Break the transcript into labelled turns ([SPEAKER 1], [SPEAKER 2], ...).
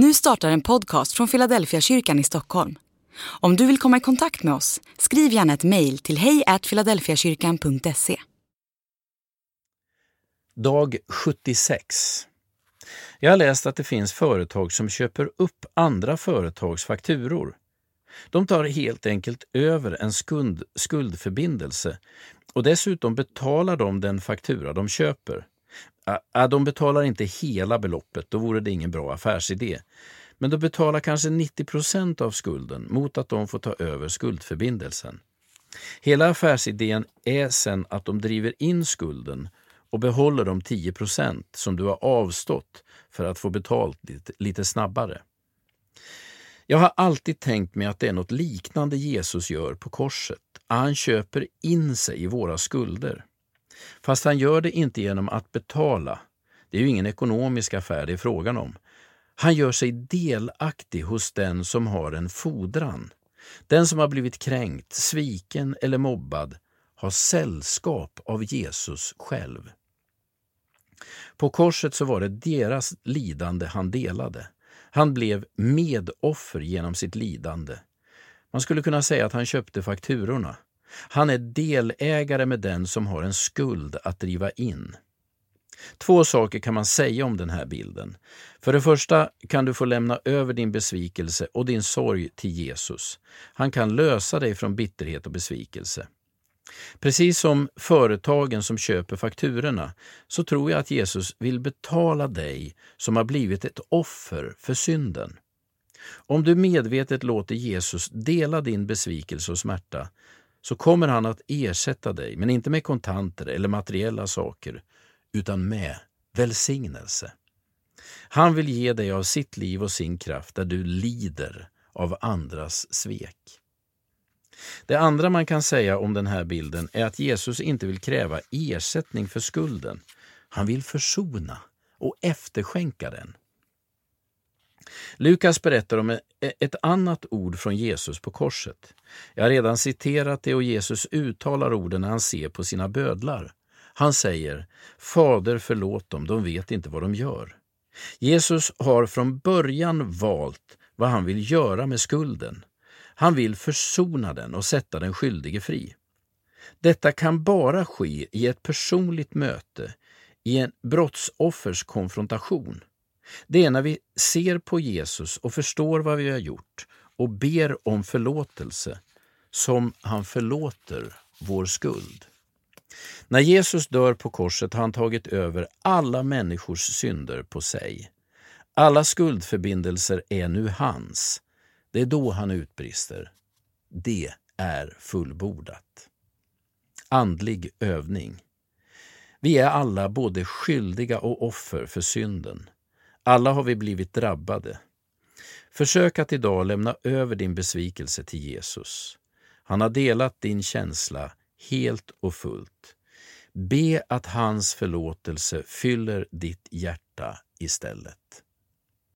[SPEAKER 1] Nu startar en podcast från Philadelphia kyrkan i Stockholm. Om du vill komma i kontakt med oss, skriv gärna ett mejl till hejfiladelfiakyrkan.se.
[SPEAKER 2] Dag 76. Jag har läst att det finns företag som köper upp andra företags fakturor. De tar helt enkelt över en skuld, skuldförbindelse och dessutom betalar de den faktura de köper. ”Äh, De betalar inte hela beloppet, då vore det ingen bra affärsidé. Men de betalar kanske 90 procent av skulden mot att de får ta över skuldförbindelsen. Hela affärsidén är sen att de driver in skulden och behåller de 10 procent som du har avstått för att få betalt lite, lite snabbare. Jag har alltid tänkt mig att det är något liknande Jesus gör på korset. Han köper in sig i våra skulder. Fast han gör det inte genom att betala. Det är ju ingen ekonomisk affär det är frågan om. Han gör sig delaktig hos den som har en fordran. Den som har blivit kränkt, sviken eller mobbad har sällskap av Jesus själv. På korset så var det deras lidande han delade. Han blev medoffer genom sitt lidande. Man skulle kunna säga att han köpte fakturorna. Han är delägare med den som har en skuld att driva in. Två saker kan man säga om den här bilden. För det första kan du få lämna över din besvikelse och din sorg till Jesus. Han kan lösa dig från bitterhet och besvikelse. Precis som företagen som köper fakturorna så tror jag att Jesus vill betala dig som har blivit ett offer för synden. Om du medvetet låter Jesus dela din besvikelse och smärta så kommer han att ersätta dig, men inte med kontanter eller materiella saker, utan med välsignelse. Han vill ge dig av sitt liv och sin kraft där du lider av andras svek. Det andra man kan säga om den här bilden är att Jesus inte vill kräva ersättning för skulden. Han vill försona och efterskänka den. Lukas berättar om e-, ett annat ord från Jesus på korset. Jag har redan citerat det och Jesus uttalar orden när han ser på sina bödlar. Han säger Fader förlåt dem, de vet inte vad de gör. Jesus har från början valt vad han vill göra med skulden. Han vill försona den och sätta den skyldige fri. Detta kan bara ske i ett personligt möte, i en brottsoffers konfrontation. Det är när vi ser på Jesus och förstår vad vi har gjort och ber om förlåtelse som han förlåter vår skuld. När Jesus dör på korset har han tagit över alla människors synder på sig. Alla skuldförbindelser är nu hans. Det är då han utbrister. Det är fullbordat. Andlig övning. Vi är alla både skyldiga och offer för synden. Alla har vi blivit drabbade. Försök att idag lämna över din besvikelse till Jesus. Han har delat din känsla helt och fullt. Be att hans förlåtelse fyller ditt hjärta istället.